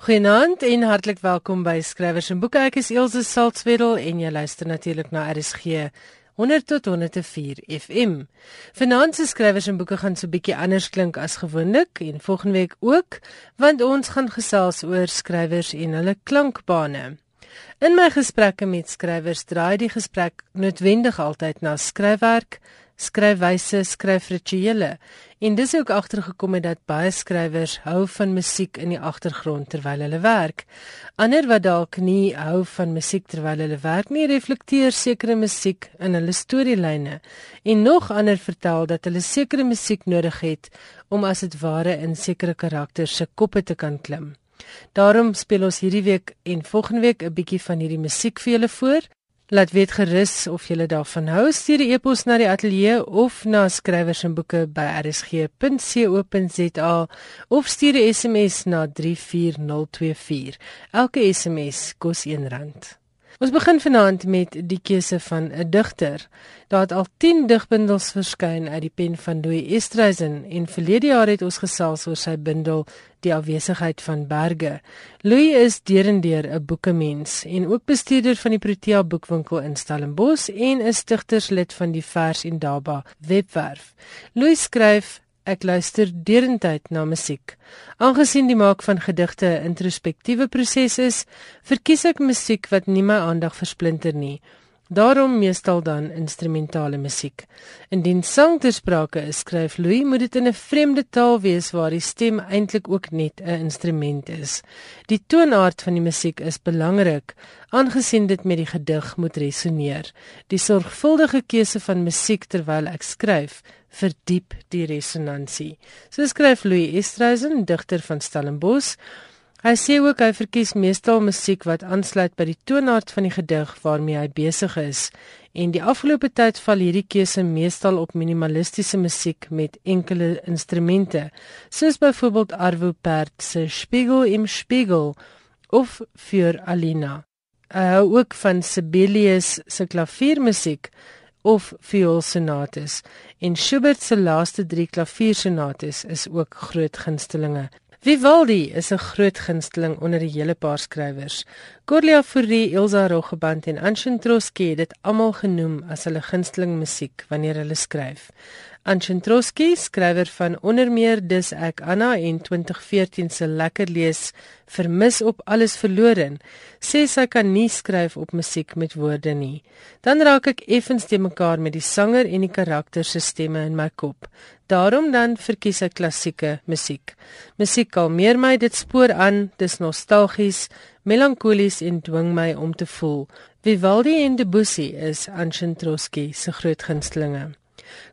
Goeienaand en hartlik welkom by Skrywers en Boeke. Ek is Elsje Salzwetel en jy luister natuurlik na RSG 100 tot 104 FM. Vanaand se Skrywers en Boeke gaan so 'n bietjie anders klink as gewoonlik en volgende week ook, want ons gaan gesels oor skrywers en hulle klankbane. In my gesprekke met skrywers draai die gesprek noodwendig altyd na skryfwerk, skryfwyse, skryfrituele. En dis ook agtergekom het dat baie skrywers hou van musiek in die agtergrond terwyl hulle werk. Ander wat dalk nie hou van musiek terwyl hulle werk nie, reflekteer sekere musiek in hulle storielyne. En nog ander vertel dat hulle sekere musiek nodig het om as dit ware in sekere karakters se koppe te kan klim. Daarom speel ons hierdie week en volgende week 'n bietjie van hierdie musiek vir julle voor. Laat weet gerus of jy daarvan hou. Stuur 'n e-pos na die ateljee of na skrywers en boeke by rsg.co.za of stuur 'n SMS na 34024. Elke SMS kos R1. Ons begin vanaand met die keuse van 'n digter. Daar het al 10 digbundels verskyn uit die pen van Louis Estreisen en verlede jaar het ons gesels oor sy bundel Die afwesigheid van berge. Louis is derendeer 'n boekemens en ook bestuurder van die Protea boekwinkel in Stellenbosch en is stigterslid van die Vers en Daba webwerf. Louis skryf Ek luister derentyd na musiek. Aangesien die maak van gedigte 'n introspektiewe proses is, verkies ek musiek wat nie my aandag versplinter nie. Daarom meestal dan instrumentale musiek. Indien sang ter sprake is, skryf Louis, moet dit in 'n vreemde taal wees waar die stem eintlik ook net 'n instrument is. Die toonaard van die musiek is belangrik, aangesien dit met die gedig moet resoneer. Die sorgvuldige keuse van musiek terwyl ek skryf, verdiep die resonansie. So skryf Louis Estreisen, digter van Stellenbosch. Hy sê ook hy verkies meestal musiek wat aansluit by die toonaard van die gedig waarmee hy besig is. En die afgelope tyd val hierdie keuse meestal op minimalistiese musiek met enkele instrumente, soos byvoorbeeld Arvo Pärt se Spiegel im Spiegel of vir Alina. Hy hou ook van Sibelius se klaviermusiek of vioolsonates en Schubert se laaste 3 klaviersonates is ook groot gunstelinge. Vivaldi is 'n groot gunsteling onder die hele paar skrywers. Corlia Fourie, Elsa Rogeband en Anshin Troski het dit almal genoem as hulle gunsteling musiek wanneer hulle skryf. Anchentroski, skrywer van onder meer Dis ek Anna en 2014 se lekker lees Vermis op alles verlore, sê sy kan nie skryf op musiek met woorde nie. Dan raak ek effens te mekaar met die sanger en die karakter se stemme in my kop. Daarom dan verkies ek klassieke musiek. Musiek kalmeer my, dit spoor aan, dis nostalgies, melankolies en dwing my om te voel. Vivaldi en Debussy is Anchentroski se groot gunstelinge.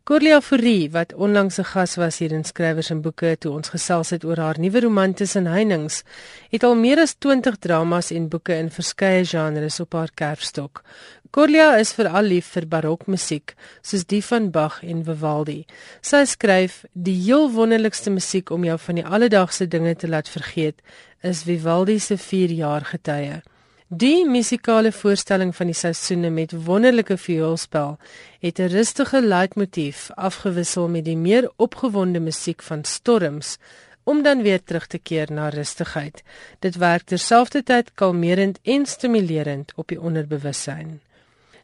Corlia Fourie wat onlangs 'n gas was hier in Skrywers en Boeke toe ons gesels het oor haar nuwe roman Tussen Heininge, het al meer as 20 dramas en boeke in verskeie genres op haar kerfstok. Corlia is veral lief vir barokmusiek, soos die van Bach en Vivaldi. Sy skryf: "Die heel wonderlikste musiek om jou van die alledaagse dinge te laat vergeet, is Vivaldi se 4 jaar getye." Die musikale voorstelling van die seisoene met wonderlike vioolspel het 'n rustige leitmotief afgewissel met die meer opgewonde musiek van storms om dan weer terug te keer na rustigheid. Dit werk terselfdertyd kalmerend en stimulerend op die onderbewussyn.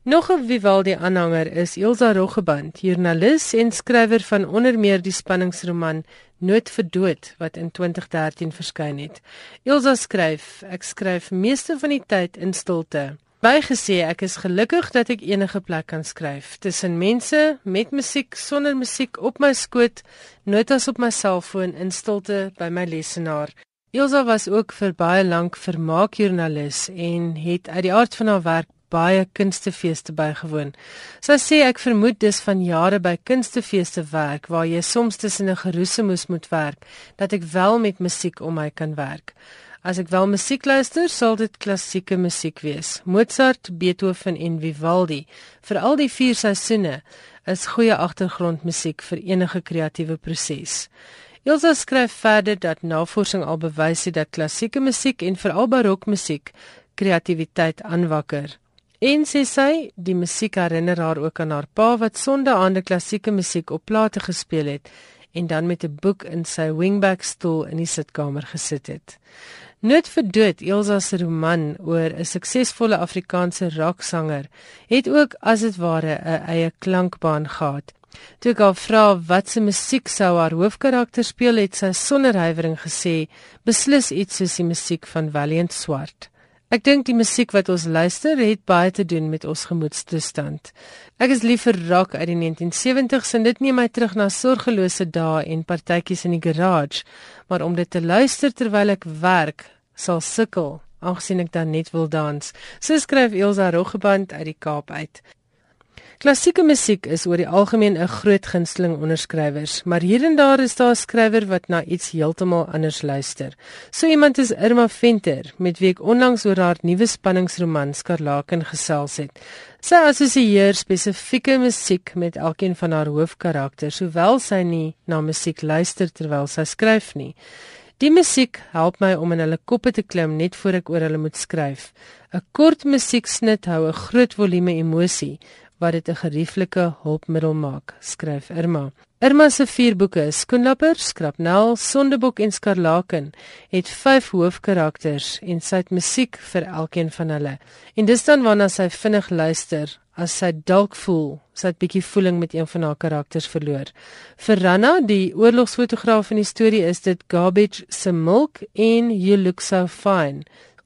Nog 'n Vivaldi aanhanger is Elsa Roggeband, joernalis en skrywer van onder meer die spanningsroman Nood vir dood wat in 2013 verskyn het. Elsa skryf: Ek skryf meeste van die tyd in stilte. Bygesê ek is gelukkig dat ek enige plek kan skryf, tussen mense, met musiek, sonder musiek, op my skoot, notas op my selfoon in stilte by my lesenaar. Elsa was ook vir baie lank vermaakjoernalis en het uit die aard van haar werk baie kunstefeeste bygewoon. Sy sê ek vermoed dis van jare by kunstefeeste werk waar jy soms tussen 'n geroesemoes moet werk dat ek wel met musiek om my kan werk. As ek wel musiek luister, sal dit klassieke musiek wees. Mozart, Beethoven en Vivaldi, vir al die vier seisoene, is goeie agtergrondmusiek vir enige kreatiewe proses. Elsa skryf verder dat navorsing al bewys het dat klassieke musiek en veral barokmusiek kreatiwiteit aanwakker. En sê sy, die musiek herinner haar ook aan haar pa wat sonde aande klassieke musiek op plate gespeel het en dan met 'n boek in sy wingback stoel in die sitkamer gesit het. Nood vir dood, Elsa se roman oor 'n suksesvolle Afrikaanse rocksanger, het ook as dit ware 'n eie klankbaan gehad. Toe ek haar vra wat se musiek sou haar hoofkarakter speel, het sy sonder huiwering gesê: "Beslis iets soos die musiek van Valiant Swart." Ek dink die musiek wat ons luister het baie te doen met ons gemoedstoestand. Ek is lief vir rock uit die 1970s en dit neem my terug na sorgelose dae en partytjies in die garage, maar om dit te luister terwyl ek werk, sal sukkel aangesien ek dan net wil dans. So skryf Elsa Roggeband uit die Kaap uit. Klassieke musiek is oor die algemeen 'n groot gunsteling onder skrywers, maar hier en daar is daar 'n skrywer wat na iets heeltemal anders luister. So iemand is Irma Venter, met wie ek onlangs oor haar nuwe spanningsroman Skarlaken gesels het. Sy assosieer spesifieke musiek met elkeen van haar hoofkarakters, hoewel sy nie na musiek luister terwyl sy skryf nie. Die musiek help my om in hulle koppe te klim net voor ek oor hulle moet skryf. 'n Kort musieksnit hou 'n groot volume emosie wat dit 'n gerieflike hulpmiddel maak, skryf Irma. Irma se vier boeke, Skoenlapper, Skrapnel, Sondebok en Skarlaken, het vyf hoofkarakters en sy het musiek vir elkeen van hulle. En dis dan wanneer sy vinnig luister, as sy dalk voel sy het bietjie voeling met een van haar karakters verloor. Vir Ranna, die oorlogsfotograaf in die storie, is dit Garbage se Milk en You Look So Fine.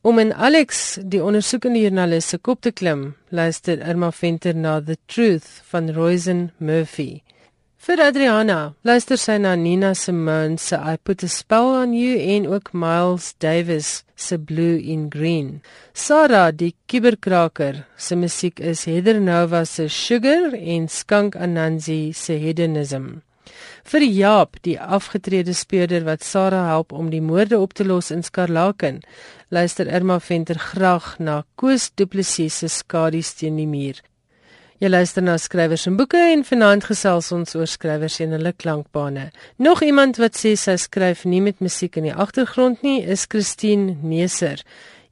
Om in Alex, die ondersoekende joernalis se kop te klim, luister Irma Venter na The Truth van Roisin Murphy. Vir Adriana, luister sy na Nina Simone se I Put a Spell on You en ook Miles Davis se Blue in Green. Sarah, die kuberkraker, se musiek is Heather Nova se Sugar en Skunk Anansi se Hedonism. Vir Jaap, die afgetrede speurder wat Sarah help om die moorde op te los in Skarlaken, luister Irma Venter graag na Koos Du Plessis se Skadu teen die muur. Jy luister na skrywers en boeke en vanaand gesels ons oor skrywers en hulle klankbane. Nog iemand wat sê sy skryf nie met musiek in die agtergrond nie, is Christine Neser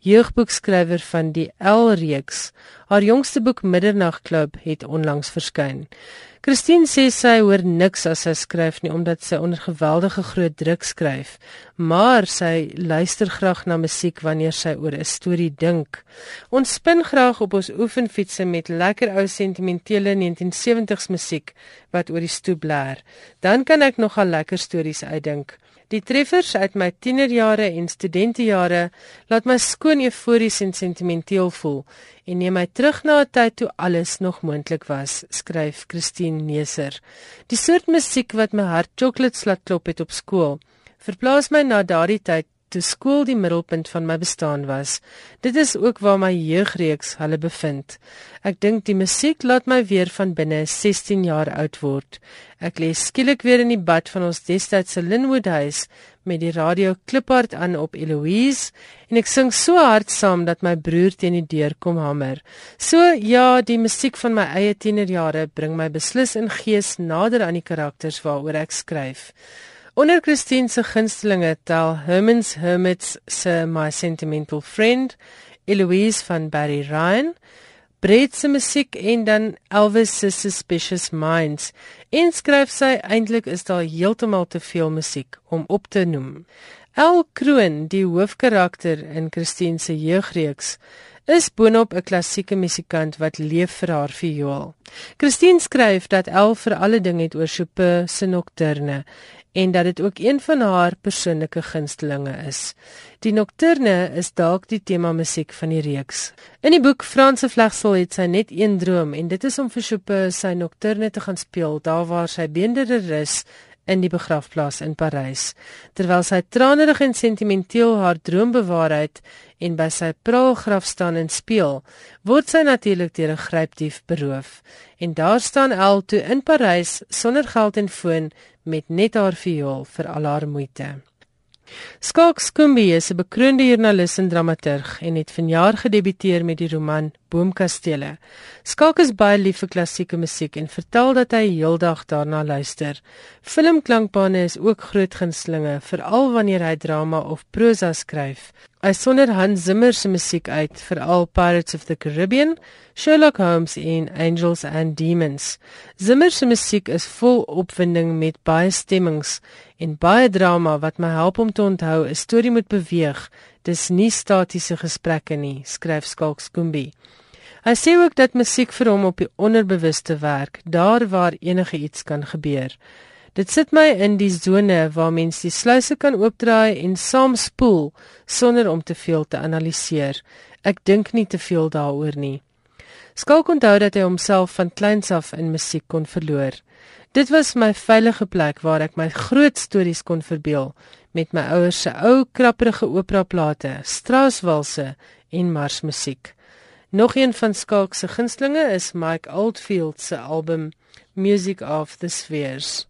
jeugboekskrywer van die L-reeks. Haar jongste boek Middernagklub het onlangs verskyn. Christine sê sy hoor niks as sy skryf nie omdat sy onder geweldige groot druk skryf, maar sy luister graag na musiek wanneer sy oor 'n storie dink. Ons spin graag op ons oefenfietsse met lekker ou sentimentele 1970s musiek wat oor die stoep blaar. Dan kan ek nogal lekker stories uitdink. Die treffers uit my tienerjare en studentejare laat my skoon eufories en sentimenteel voel en neem my terug na 'n tyd toe alles nog moontlik was, skryf Christine Neser. Die soort musiek wat my hart chocolates laat klop het op skool, verplaas my na daardie tyd toe skool die middelpunt van my bestaan was. Dit is ook waar my jeugreeks hulle bevind. Ek dink die musiek laat my weer van binne 16 jaar oud word. Ek lê skielik weer in die bad van ons destydse Linwood huis met die radio kliphard aan op Eloise en ek sing so hard saam dat my broer teen die deur kom hamer. So ja, die musiek van my eie tienerjare bring my beslis in gees nader aan die karakters waaroor ek skryf. Onder Christine se gunstelinge tel Herman's Hermits se My Sentimental Friend, Eloise van Barry Ryan, Brett se musiek en dan Elvis se Suspicious Minds. En skryf sy eintlik is daar heeltemal te veel musiek om op te noem. El Kroon, die hoofkarakter in Christine se jeugreeks, is boonop 'n klassieke musikant wat leef vir haar viool. Christine skryf dat El vir alle dinge het oor Chopin se nocturne en dat dit ook een van haar persoonlike gunstelinge is. Die nocturne is dalk die tema musiek van die reeks. In die boek Franse Vlegsel het sy net een droom en dit is om vir Chopin sy nocturne te gaan speel daar waar sy beendere rus in die begrafplaas in Parys. Terwyl sy tranerig en sentimenteel haar droom bewaarheid en by sy praalgraf staan en speel, word sy natuurlik deur 'n grypdief beroof. En daar staan El toe in Parys sonder geld en foon met net haar viool vir al haar moeite. Skalk Skumbi is 'n bekroonde joernalis en dramaturg en het vanjaar gedebuteer met die roman Boomkastele. Skalk is baie lief vir klassieke musiek en vertel dat hy heeldag daarna luister. Filmklankbane is ook groot gunstelinge, veral wanneer hy drama of prosa skryf. Hy sonder Hans Zimmer se musiek uit vir al Pirates of the Caribbean, Sherlock Holmes en Angels and Demons. Zimmer se musiek is vol opwinding met baie stemmings en baie drama wat my help om te onthou 'n storie moet beweeg. Dis nie statiese gesprekke nie, skryf Skalk Skoombie. Hy sê ook dat musiek vir hom op die onderbewuste werk, daar waar enige iets kan gebeur. Dit sit my in die sone waar mens die sluise kan oopdraai en saam spoel sonder om te veel te analiseer. Ek dink nie te veel daaroor nie. Skalk onthou dat hy homself van kleins af in musiek kon verloor. Dit was my veilige plek waar ek my groot stories kon verbeel met my ouers se ou krapperige operaplate, Strauss-walse en marsmusiek. Nog een van Skalk se gunstlinge is Mike Oldfield se album Music of the Spheres.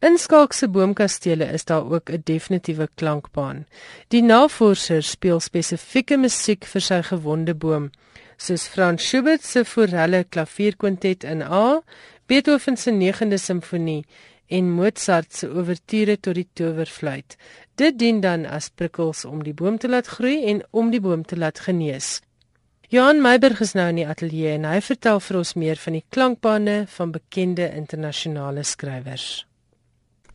In Skalk se boomkastele is daar ook 'n definitiewe klankbaan. Die navorsers speel spesifieke musiek vir sy gewonde boom, soos Franz Schubert se Forelle klavierkwintet in A, Beethoven se 9de simfonie en Mozart se ouverture tot die towerfluit. Dit dien dan as prikkels om die boom te laat groei en om die boom te laat genees. Johan Meiberg is nou in die ateljee en hy vertel vir ons meer van die klankbane van bekende internasionale skrywers.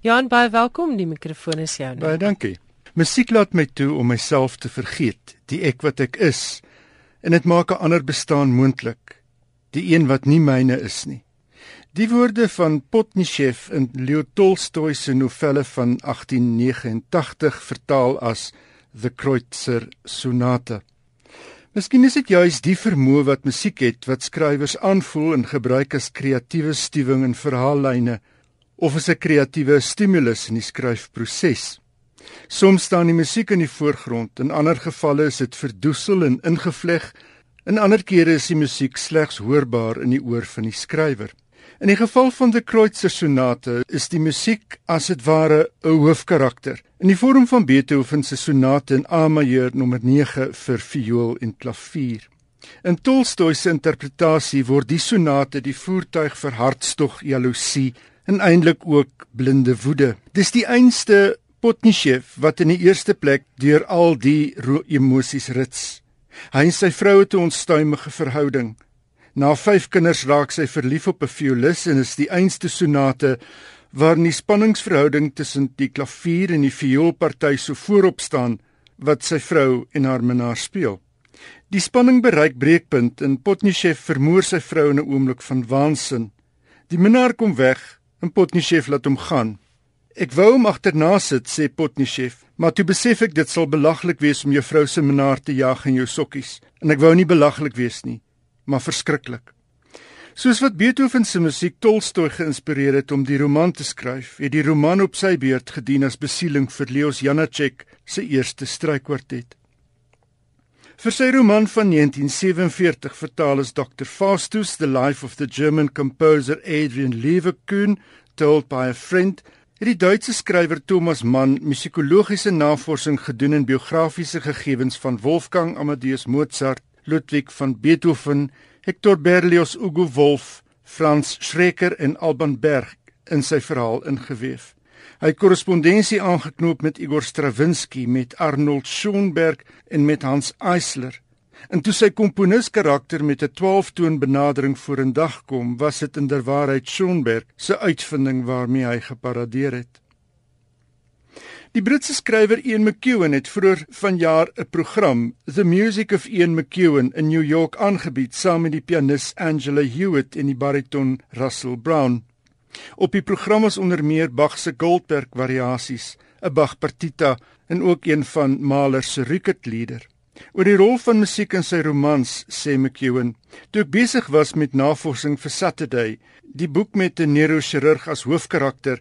Jan, baie welkom. Die mikrofoon is jou. Baie dankie. Musiek laat my toe om myself te vergeet, die ek wat ek is. En dit maak 'n ander bestaan moontlik, die een wat nie myne is nie. Die woorde van Potnichev in Leo Tolstoy se novelle van 1889 vertaal as The Kreutzer Sonate. Miskien is dit juis die vermoë wat musiek het wat skrywers aanvoel en gebruik as kreatiewe stuwing in verhaallyne of is 'n kreatiewe stimulus in die skryfproses. Soms staan die musiek in die voorgrond, in ander gevalle is dit verdoesel en ingevleg. In ander kere is die musiek slegs hoorbaar in die oor van die skrywer. In die geval van die Kreutzer Sonate is die musiek as dit ware 'n hoofkarakter in die vorm van Beethoven se sonate in A majeur nommer 9 vir viool en klavier. In Tolstoy se interpretasie word die sonate die voertuig vir hartstog, jaloesie, en eintlik ook blinde woede. Dis die einste Potnichev wat in die eerste plek deur al die emosies rits. Hy en sy vrou het 'n onstuimige verhouding. Na 5 kinders raak sy verlief op 'n violis en is die einste sonate waarin die spanningsverhouding tussen die klavier en die vioolparty so voorop staan wat sy vrou en haar minnaar speel. Die spanning bereik breekpunt en Potnichev vermoor sy vrou in 'n oomblik van waansin. Die minnaar kom weg en Potnichev laat hom gaan. Ek wou hom agterna sit, sê Potnichev, maar toe besef ek dit sal belaglik wees om juffrou se menaar te jag in jou sokkies. En ek wou nie belaglik wees nie, maar verskriklik. Soos wat Beethoven se musiek Tolstoy geïnspireer het om die roman te skryf, het die roman op sy beurt gedien as besieling vir Leos Janáček se eerste strykwartet. Vir sy roman van 1947 vertaal is Dr. Faustus The Life of the German Composer Adrian Leverkühn told by a friend het die Duitse skrywer Thomas Mann musikologiese navorsing gedoen in biografiese gegevens van Wolfgang Amadeus Mozart, Ludwig van Beethoven, Hector Berlioz, Hugo Wolf, Franz Schreker en Alban Berg in sy verhaal ingeweef. Hy korrespondensie aangeknoop met Igor Stravinsky, met Arnold Schoenberg en met Hans Eisler. En toe sy komponis karakter met 'n 12-toon benadering vorendag kom, was dit inderwaarheid Schoenberg se uitvinding waarmee hy geparadeer het. Die Britse skrywer Ian McEwan het vroeër vanjaar 'n program, The Music of Ian McEwan in New York aangebied saam met die pianis Angela Hewitt en die bariton Russell Brown. Op die program was onder meer Bach se Goldberg variasies, 'n Bach partita en ook een van Mahler se Rückert-lieder. Oor die rol van musiek in sy romans, sê McEwen, toe ek besig was met navorsing vir Saturday, die boek met 'n neurochirurg as hoofkarakter,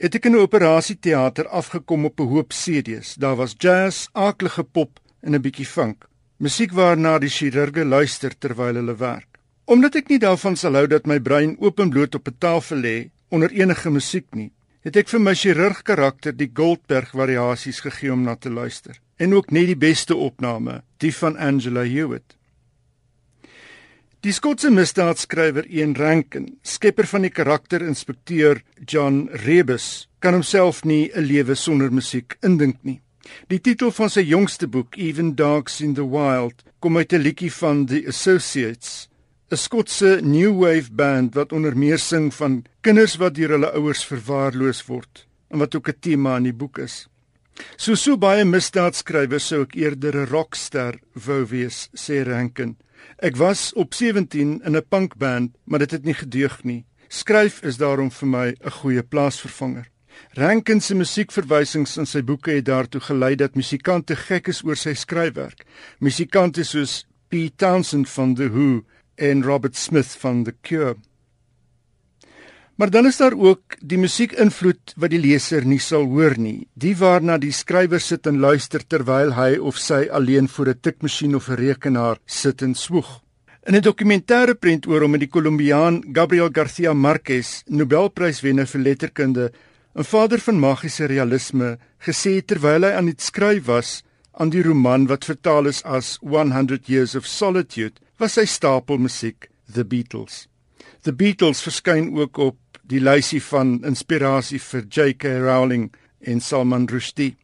het ek in 'n operasieteater afgekom op 'n hoop CD's. Daar was jazz, aaklige pop en 'n bietjie funk. Musiek waarna die chirurge luister terwyl hulle werk. Omdat ek nie daarvan sal hou dat my brein openbloot op 'n tafel lê onder enige musiek nie, het ek vir my chirurg karakter die Goldberg variasies gegee om na te luister en ook net die beste opname, die van Angela Hewitt. Die Skotse misdaadskrywer Ian Rankin, skepper van die karakterinspekteur John Rebus, kan homself nie 'n lewe sonder musiek indink nie. Die titel van sy jongste boek, Even Dogs in the Wild, kom uit 'n liedjie van The Associates, 'n Skotse new wave band wat onder meer sing van kinders wat deur hulle ouers verwaarloos word en wat ook 'n tema in die boek is. So so baie misdaadskrywers sou ek eerder 'n rockster wou wees, sê Rankin. Ek was op 17 in 'n punkband, maar dit het nie gedeug nie. Skryf is daarom vir my 'n goeie plaasvervanger. Rankin se musiekverwysings in sy boeke het daartoe gelei dat musikante gek is oor sy skryfwerk. Musikante soos Pete Townshend van The Who en Robert Smith van The Cure. Maar dan is daar ook die musiekinvloed wat die leser nie sal hoor nie, die waarna die skrywer sit en luister terwyl hy of sy alleen voor 'n tikmasjien of 'n rekenaar sit en swoeg. In 'n dokumentêre prent oor hom met die Kolumbiaan Gabriel Garcia Marquez, Nobelpryswenner vir letterkunde, 'n vader van magiese realisme, gesê terwyl hy aan die skryf was aan die roman wat vertaal is as 100 Years of Solitude, was sy stapel musiek The Beatles. The Beatles verskyn ook op die lysie van inspirasie vir J.K. Rowling en Salman Rushdie.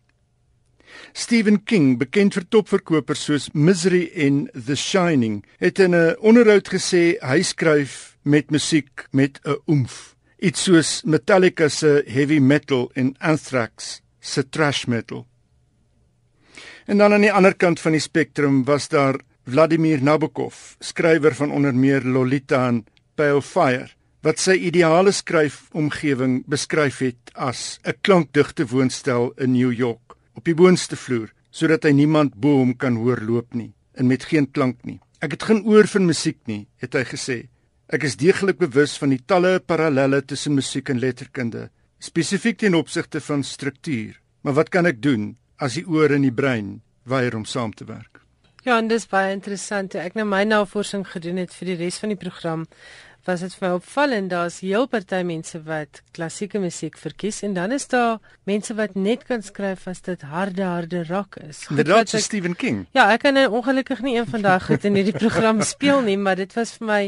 Stephen King, bekend vir topverkopers soos Misery en The Shining, het in 'n onderhoud gesê hy skryf met musiek met 'n oomf, iets soos Metallica se heavy metal en Anthrax se thrash metal. En dan aan die ander kant van die spektrum was daar Vladimir Nabokov, skrywer van onder meer Lolita en Pale Fire wat sy ideale skryfomgewing beskryf het as 'n klankdigte woonstel in New York op die boonste vloer sodat hy niemand bo hom kan hoor loop nie en met geen klank nie. Ek het geen oor vir musiek nie, het hy gesê. Ek is deeglik bewus van die talle parallelle tussen musiek en letterkunde, spesifiek ten opsigte van struktuur. Maar wat kan ek doen as die oor en die brein weier om saam te werk? Ja, en dis baie interessant. Ek nou my navorsing gedoen het vir die res van die program was dit vir my opvallend daar's heel party mense wat klassieke musiek verkies en dan is daar mense wat net kan skryf as dit harde harde rock is. Dit is Stephen King. Ja, ek kan ongelukkig nie een van daai goed in hierdie program speel nie, maar dit was vir my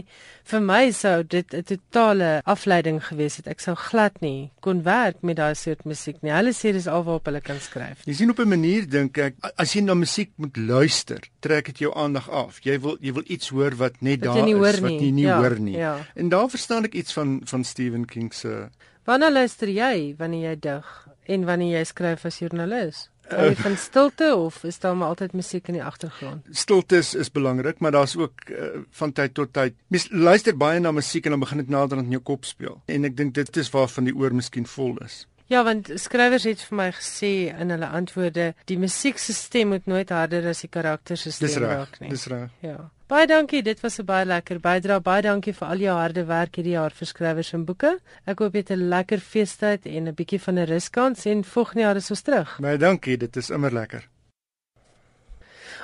vir my sou dit 'n totale afleiding gewees het. Ek sou glad nie kon werk met daai soort musiek nie. Hulle sê dis alwaar op hulle kan skryf. Jy sien op 'n manier dink ek as jy na musiek moet luister, trek dit jou aandag af. Jy wil jy wil iets hoor wat net daar is wat jy nie ja, hoor nie. Ja. En daar verstaan ek iets van van Stephen King se Wanneer luister jy wanneer jy dig en wanneer jy skryf as joernalis? Hou jy van stilte of is daar maar altyd musiek in die agtergrond? Stilte is, is belangrik, maar daar's ook uh, van tyd tot tyd. Mens luister baie na musiek en dan begin dit nader aan jou kop speel. En ek dink dit is waarvan die oor miskien vol is. Ja, want skrywers het vir my gesê in hulle antwoorde, die musiekstelsel moet nooit harder as die karakterstelsel raak nie. Dis reg. Ja. Baie dankie, dit was 'n baie lekker bydra. Baie dankie vir al jou harde werk hierdie jaar vir skrywers en boeke. Ek hoop jy het 'n lekker feestyd en 'n bietjie van 'n ruskans en volgende jaar is ons terug. Baie dankie, dit is immer lekker.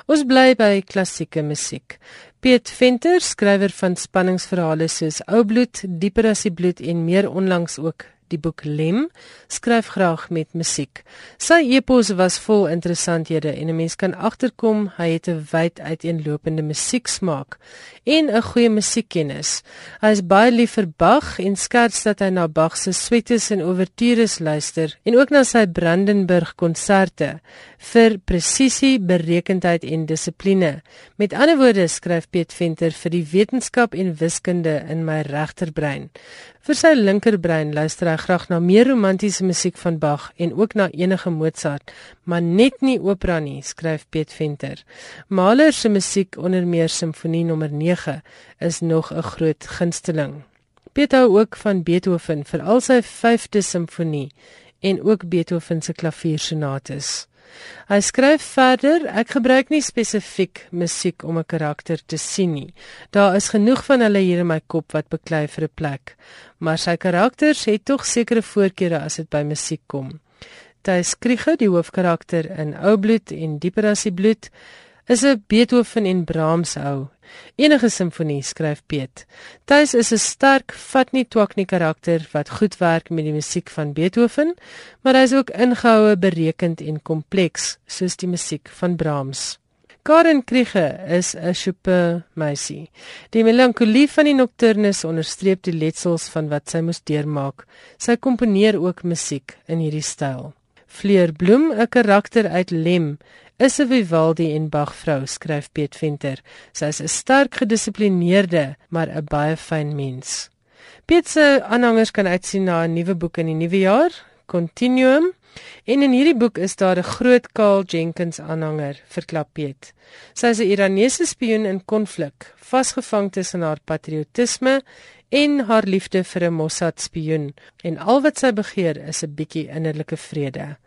Ons bly by klassieke musiek. Piet Venter, skrywer van spanningsverhale soos Ou bloed, Dieper as die bloed en meer onlangs ook die boek Lem, skryf graag met musiek. Sy epos was vol interessanthede en 'n mens kan agterkom hy het 'n wyd uiteenlopende musieksmaak en 'n goeie musiekkennis. Hy is baie lief vir Bach en skerts dat hy na Bach se suites en ouvertures luister en ook na sy Brandenburg konserte vir presisie, berekendheid en dissipline. Met ander woorde skryf Piet Venter vir die wetenskap en wiskunde in my regterbrein. Vir sy linkerbrein luister hy graag na meer romantiese musiek van Bach en ook na enige Mozart, maar net nie opera nie, skryf Piet Venter. Mahler se musiek onder meer simfonie nommer 9 is nog 'n groot gunsteling. Piet hou ook van Beethoven vir al sy 5de simfonie en ook Beethoven se klaviersonates. Hy skryf verder: Ek gebruik nie spesifiek musiek om 'n karakter te sien nie. Daar is genoeg van hulle hier in my kop wat beklei vir 'n plek, maar sy karakters het tog sekere voorkeure as dit by musiek kom. Thys Kriege, die hoofkarakter in Ou bloed en Dieper as die bloed, is 'n Beethoven en Brahms hou Enige simfonie skryf Piet. Tuis is 'n sterk, vat nie twak nie karakter wat goed werk met die musiek van Beethoven, maar hy is ook ingehoue, berekend en kompleks soos die musiek van Brahms. Karen Kriege is 'n super meisie. Die melankolie van die nocturnes onderstreep die letsels van wat sy moes deurmaak. Sy komponeer ook musiek in hierdie styl. Fleur Bloem, 'n karakter uit Lem, is 'n Vivaldi en Bach vrou, skryf Piet Venter. Sy is 'n sterk gedissiplineerde, maar 'n baie fyn mens. Piet se aanhangers kan uitsien na 'n nuwe boek in die nuwe jaar, Continuum. En in hierdie boek is daar 'n groot Carl Jenkins aanhanger, verklap Piet. Sy is 'n Iranese spioen in konflik, vasgevang tussen haar patriotisme en haar liefde vir 'n Mossad spioen, en al wat sy begeer is 'n bietjie innerlike vrede.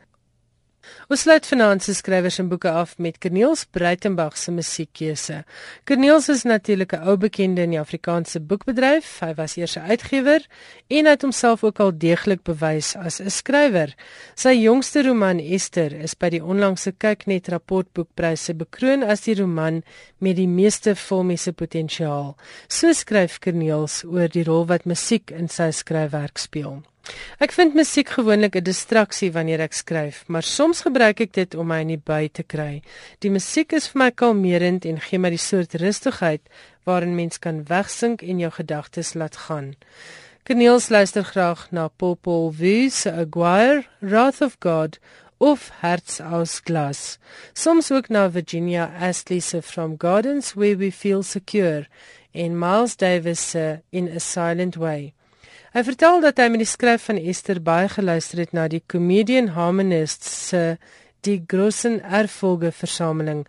Ons sluit vanaand se skrywers en boeke af met Corneels Breitenberg se musiekkeuse. Corneels is natuurlik 'n ou bekende in die Afrikaanse boekbedryf. Hy was eers 'n uitgewer en het homself ook al deeglik bewys as 'n skrywer. Sy jongste roman Esther is by die onlangse Kyknet rapportboekpryse bekroon as die roman met die meeste filmiese potensiaal. So skryf Corneels oor die rol wat musiek in sy skryfwerk speel. Ek vind musiek gewoonlik 'n distraksie wanneer ek skryf, maar soms gebruik ek dit om my in die by te kry. Die musiek is vir my kalmerend en gee my die soort rustigheid waarin mens kan wegsink en jou gedagtes laat gaan. Kneels luister graag na Popol Vuh se Aguirre, Wrath of God of Herz aus Glas. Soms ook na Virginia Astley se From Gardens Where We Feel Secure en Miles Davis se In a Silent Way. Hy vertel dat hy met die skryf van Esther baie geluister het na die Comedian Harmonists se Die Grossen Erfolge versameling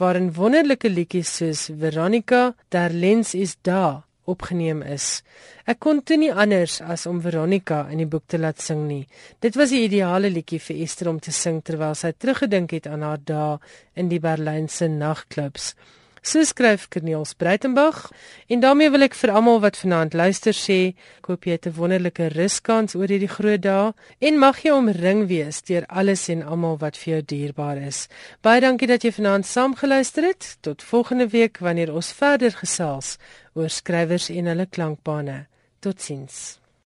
waarin wonderlike liedjies soos Veronica, Der Lens is da opgeneem is. Ek kon toe nie anders as om Veronica in die boek te laat sing nie. Dit was die ideale liedjie vir Esther om te sing terwyl sy teruggedink het aan haar dae in die Berlynse nagklubs. So skryf Corneels Breitenberg en daarmee wil ek vir almal wat vanaand luister sê, koop jy 'n wonderlike ruskans oor hierdie groot dae en mag jy omring wees deur alles en almal wat vir jou dierbaar is. Baie dankie dat jy vanaand saam geluister het. Tot volgende week wanneer ons verder gesels oor skrywers en hulle klankbane. Totsiens.